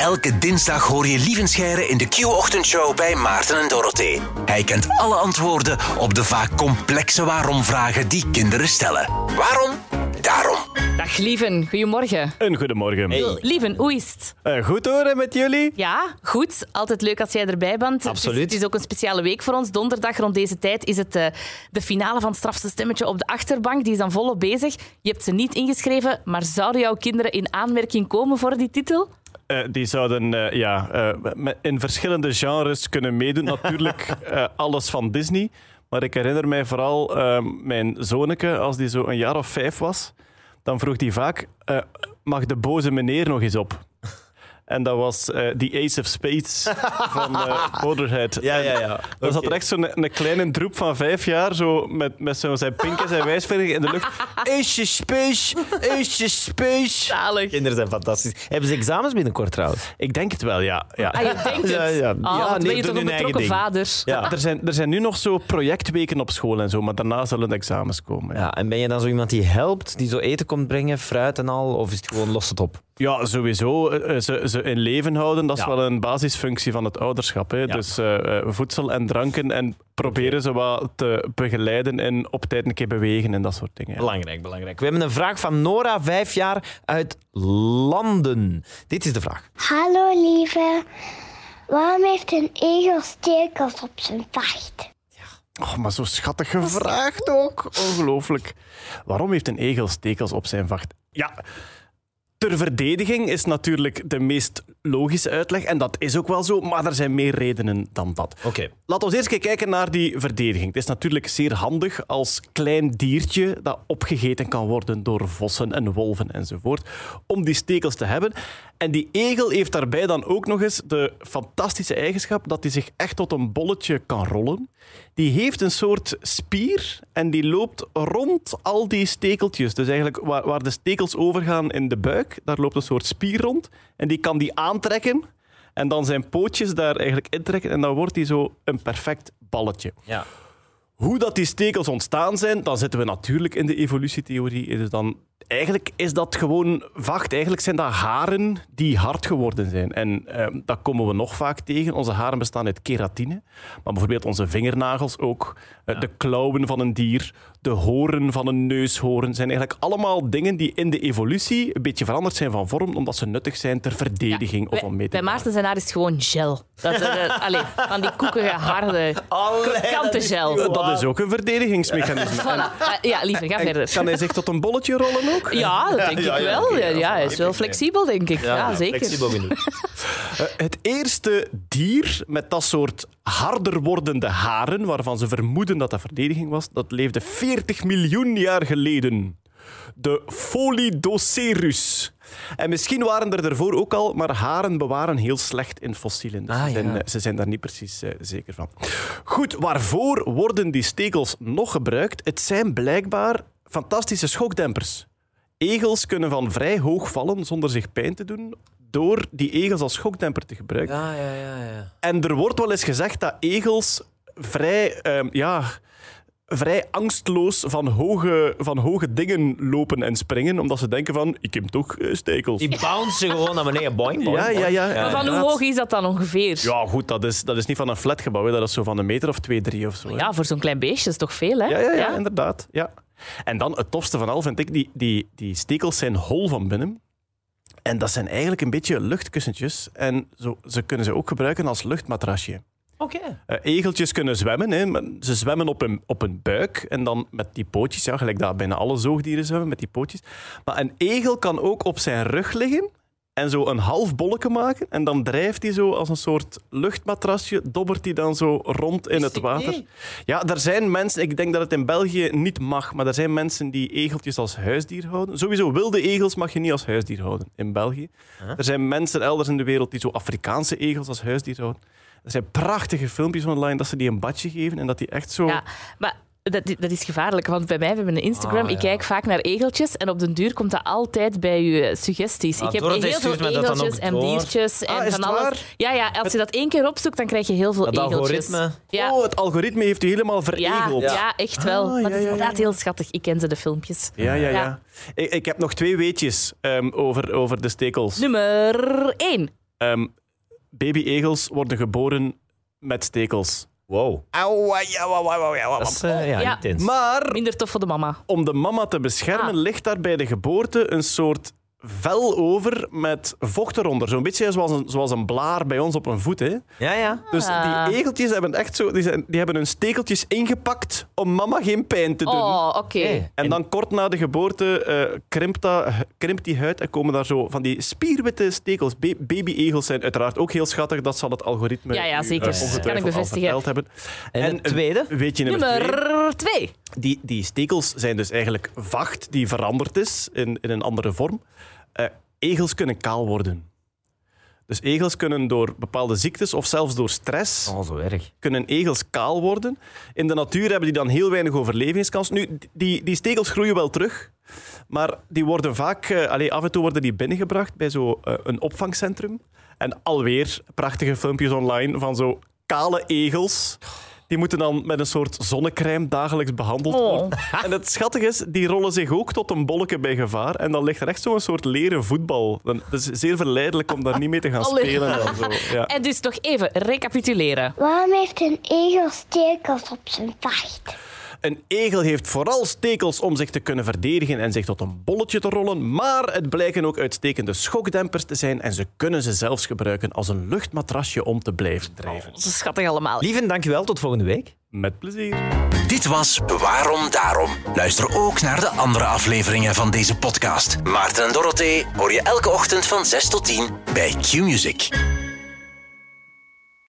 Elke dinsdag hoor je Lievenscheire in de Q-ochtendshow bij Maarten en Dorothee. Hij kent alle antwoorden op de vaak complexe waarom-vragen die kinderen stellen. Waarom? Daarom. Dag Lieven, goedemorgen. Een goedemorgen. Lieven, hoe is het? Eh, goed hoor, met jullie? Ja, goed. Altijd leuk als jij erbij bent. Absoluut. Het is, het is ook een speciale week voor ons. Donderdag rond deze tijd is het eh, de finale van het strafste stemmetje op de achterbank. Die is dan volop bezig. Je hebt ze niet ingeschreven, maar zouden jouw kinderen in aanmerking komen voor die titel? Eh, die zouden eh, ja, eh, in verschillende genres kunnen meedoen. Natuurlijk alles van Disney. Maar ik herinner mij vooral mijn zonneke, als die zo een jaar of vijf was, dan vroeg hij vaak, mag de boze meneer nog eens op? En dat was eh die Ace of Spades van eh Motorhead. Ja, ja, ja. Dan zat er echt zo'n een kleine droep van vijf jaar, zo met, met zo zijn pink en zijn wijsvinger in de lucht. Ace Space, Ace Space. Zalig. Kinderen zijn fantastisch. Hebben ze examens binnenkort trouwens? Ik denk het wel, ja. ja. Ah, je denkt het. Ja, ja. Ah, Ja, nee, ben je toch een betrokken ding. vader? Ja. Er, zijn, er zijn nu nog zo projectweken op school en zo, maar daarna zullen de examens komen. Ja, ja. En ben je dan zo iemand die helpt, die zo eten komt brengen, fruit en al? Of is het gewoon los het op? Ja sowieso. eh, eh, Ze, ze in leven houden, dat is Ja. wel een basisfunctie van het ouderschap. Hè. Ja. Dus eh, eh, voedsel en dranken en proberen ze wat te begeleiden en op tijd een keer bewegen en dat soort dingen. ja. Belangrijk, belangrijk. We hebben een vraag van Nora, vijf jaar, uit Landen. Dit is de vraag. Hallo lieve. Waarom heeft een egel stekels op zijn vacht? Oh, maar zo schattig gevraagd ook. Ongelooflijk. Waarom heeft een egel stekels op zijn vacht? Ja, ter verdediging is natuurlijk de meest logische uitleg. En dat is ook wel zo, maar er zijn meer redenen dan dat. Oké. Laten we eerst kijken naar die verdediging. Het is natuurlijk zeer handig als klein diertje dat opgegeten kan worden door vossen en wolven enzovoort, om die stekels te hebben. En die egel heeft daarbij dan ook nog eens de fantastische eigenschap dat hij zich echt tot een bolletje kan rollen. Die heeft een soort spier en die loopt rond al die stekeltjes. Dus eigenlijk waar, waar de stekels overgaan in de buik, daar loopt een soort spier rond. En die kan die aantrekken en dan zijn pootjes daar eigenlijk intrekken en dan wordt hij zo een perfect balletje. Ja. Hoe dat die stekels ontstaan zijn, dan zitten we natuurlijk in de evolutietheorie. Dus dan, eigenlijk is dat gewoon vacht. Eigenlijk zijn dat haren die hard geworden zijn. En eh, dat komen we nog vaak tegen. Onze haren bestaan uit keratine. Maar bijvoorbeeld onze vingernagels ook. Eh, De klauwen van een dier, de horen van een neushoorn. zijn eigenlijk allemaal dingen die in de evolutie een beetje veranderd zijn van vorm, omdat ze nuttig zijn ter verdediging of om mee te bij. Maarten zijn haar is het gewoon gel. Dat, eh, allee, van die koekige, harde, krokante gel. Dat is ook een verdedigingsmechanisme. En Voilà. Ah, ja, liever, ga verder. kan hij zich tot een bolletje rollen ook? Ja, dat denk ja, ik ja, wel. Ja, hij is wel flexibel, denk ik. Ja, zeker. Flexibel genoeg. Eh, het eerste dier met dat soort harder wordende haren, waarvan ze vermoeden dat dat verdediging was, dat leefde 40 miljoen jaar geleden. De Folidocerus. En misschien waren er ervoor ook al, maar haren bewaren heel slecht in fossielen. Dus Ah, ze, zijn, ja. eh, ze zijn daar niet precies eh, zeker van. Goed, waarvoor worden die stekels nog gebruikt? Het zijn blijkbaar fantastische schokdempers. Egels kunnen van vrij hoog vallen zonder zich pijn te doen, door die egels als schokdemper te gebruiken. Ja, ja, ja. ja. En er wordt wel eens gezegd dat egels vrij, ehm, ja, vrij angstloos van hoge, van hoge dingen lopen en springen, omdat ze denken van, ik heb toch eh, stekels. Die bouncen gewoon naar beneden. Boing, boing, Ja, ja, ja. Maar van hoe hoog is dat dan ongeveer? Ja, goed, dat is, dat is niet van een flatgebouw, hè. dat is zo van een meter of twee, drie of zo. hè. Ja, voor zo'n klein beestje is toch veel, hè? Ja, ja, ja, inderdaad. Ja. En dan het tofste van al vind ik, die, die, die stekels zijn hol van binnen. En dat zijn eigenlijk een beetje luchtkussentjes. En zo, ze kunnen ze ook gebruiken als luchtmatrasje. Oké. Eh, egeltjes kunnen zwemmen. Hè. Ze zwemmen op hun, op hun buik en dan met die pootjes, ja, gelijk dat bijna alle zoogdieren zwemmen met die pootjes. Maar een egel kan ook op zijn rug liggen en zo een half bolletje maken. En dan drijft hij zo als een soort luchtmatrasje, dobbert hij dan zo rond in het water. Ja, er zijn mensen, ik denk dat het in België niet mag, maar er zijn mensen die egeltjes als huisdier houden. Sowieso, wilde egels mag je niet als huisdier houden in België. Er zijn mensen elders in de wereld die zo Afrikaanse egels als huisdier houden. Er zijn prachtige filmpjes online dat ze die een badje geven en dat die echt zo... Ja, maar dat, dat is gevaarlijk, want bij mij we hebben een Instagram. Ah, Ik kijk vaak naar egeltjes en op den duur komt dat altijd bij je suggesties. Ah, ik heb heel veel dat egeltjes en door. diertjes Ah, en van alles. waar? Ja, ja, als je dat één keer opzoekt, dan krijg je heel veel Dat egeltjes. algoritme. Ja, Oh, het algoritme heeft u helemaal veregeld. ja, ja, echt wel. Maar het is inderdaad heel schattig. Ik ken ze, de filmpjes. Ja, ja, ja. Ik, ik heb nog twee weetjes ehm, over, over de stekels. Nummer één. Ehm, Baby-egels worden geboren met stekels. Wow. Auwa, ja, wa, wa, wa. Dat is eh, ja, Ja. intens. Maar Minder tof voor de mama. om de mama te beschermen, Ah. ligt daar bij de geboorte een soort vel over met vocht eronder. Zo'n beetje zoals een, zoals een blaar bij ons op een voet. Hè? Ja, ja. Dus Ah. die egeltjes hebben echt zo, die, zijn, die hebben hun stekeltjes ingepakt om mama geen pijn te doen. Oh, oké. Hey. En dan kort na de geboorte eh, krimpt, dat, krimpt die huid en komen daar zo van die spierwitte stekels. Ba- Baby-egels zijn uiteraard ook heel schattig. Dat zal het algoritme Ja, ja, zeker. eh, ongetwijfeld Kan ik al bevestigen. verteld hebben. En eh, tweede? Weet je nummer, twee? Nummer twee. Die, die stekels zijn dus eigenlijk vacht die veranderd is in, in een andere vorm. Eh, egels kunnen kaal worden. Dus egels kunnen door bepaalde ziektes of zelfs door stress Oh, zo erg. kunnen egels kaal worden. In de natuur hebben die dan heel weinig overlevingskans. Nu, die, die stekels groeien wel terug, maar die worden vaak, eh, af en toe worden die binnengebracht bij zo eh, een opvangcentrum. En alweer prachtige filmpjes online van zo kale egels. Die moeten dan met een soort zonnecrème dagelijks behandeld Oh. worden. En het schattige is, die rollen zich ook tot een bolletje bij gevaar. En dan ligt er echt zo'n soort leren voetbal. Dan, het is zeer verleidelijk om daar niet mee te gaan Allee. spelen. En zo. Ja. En dus nog even recapituleren. Waarom heeft een egel stekels op zijn vacht? Een egel heeft vooral stekels om zich te kunnen verdedigen en zich tot een bolletje te rollen, maar het blijken ook uitstekende schokdempers te zijn en ze kunnen ze zelfs gebruiken als een luchtmatrasje om te blijven drijven. Dat is schattig allemaal. Lieven, dankjewel. Tot volgende week. Met plezier. Dit was Waarom Daarom. Luister ook naar de andere afleveringen van deze podcast. Maarten en Dorothee hoor je elke ochtend van 6 tot 10 bij Q-Music.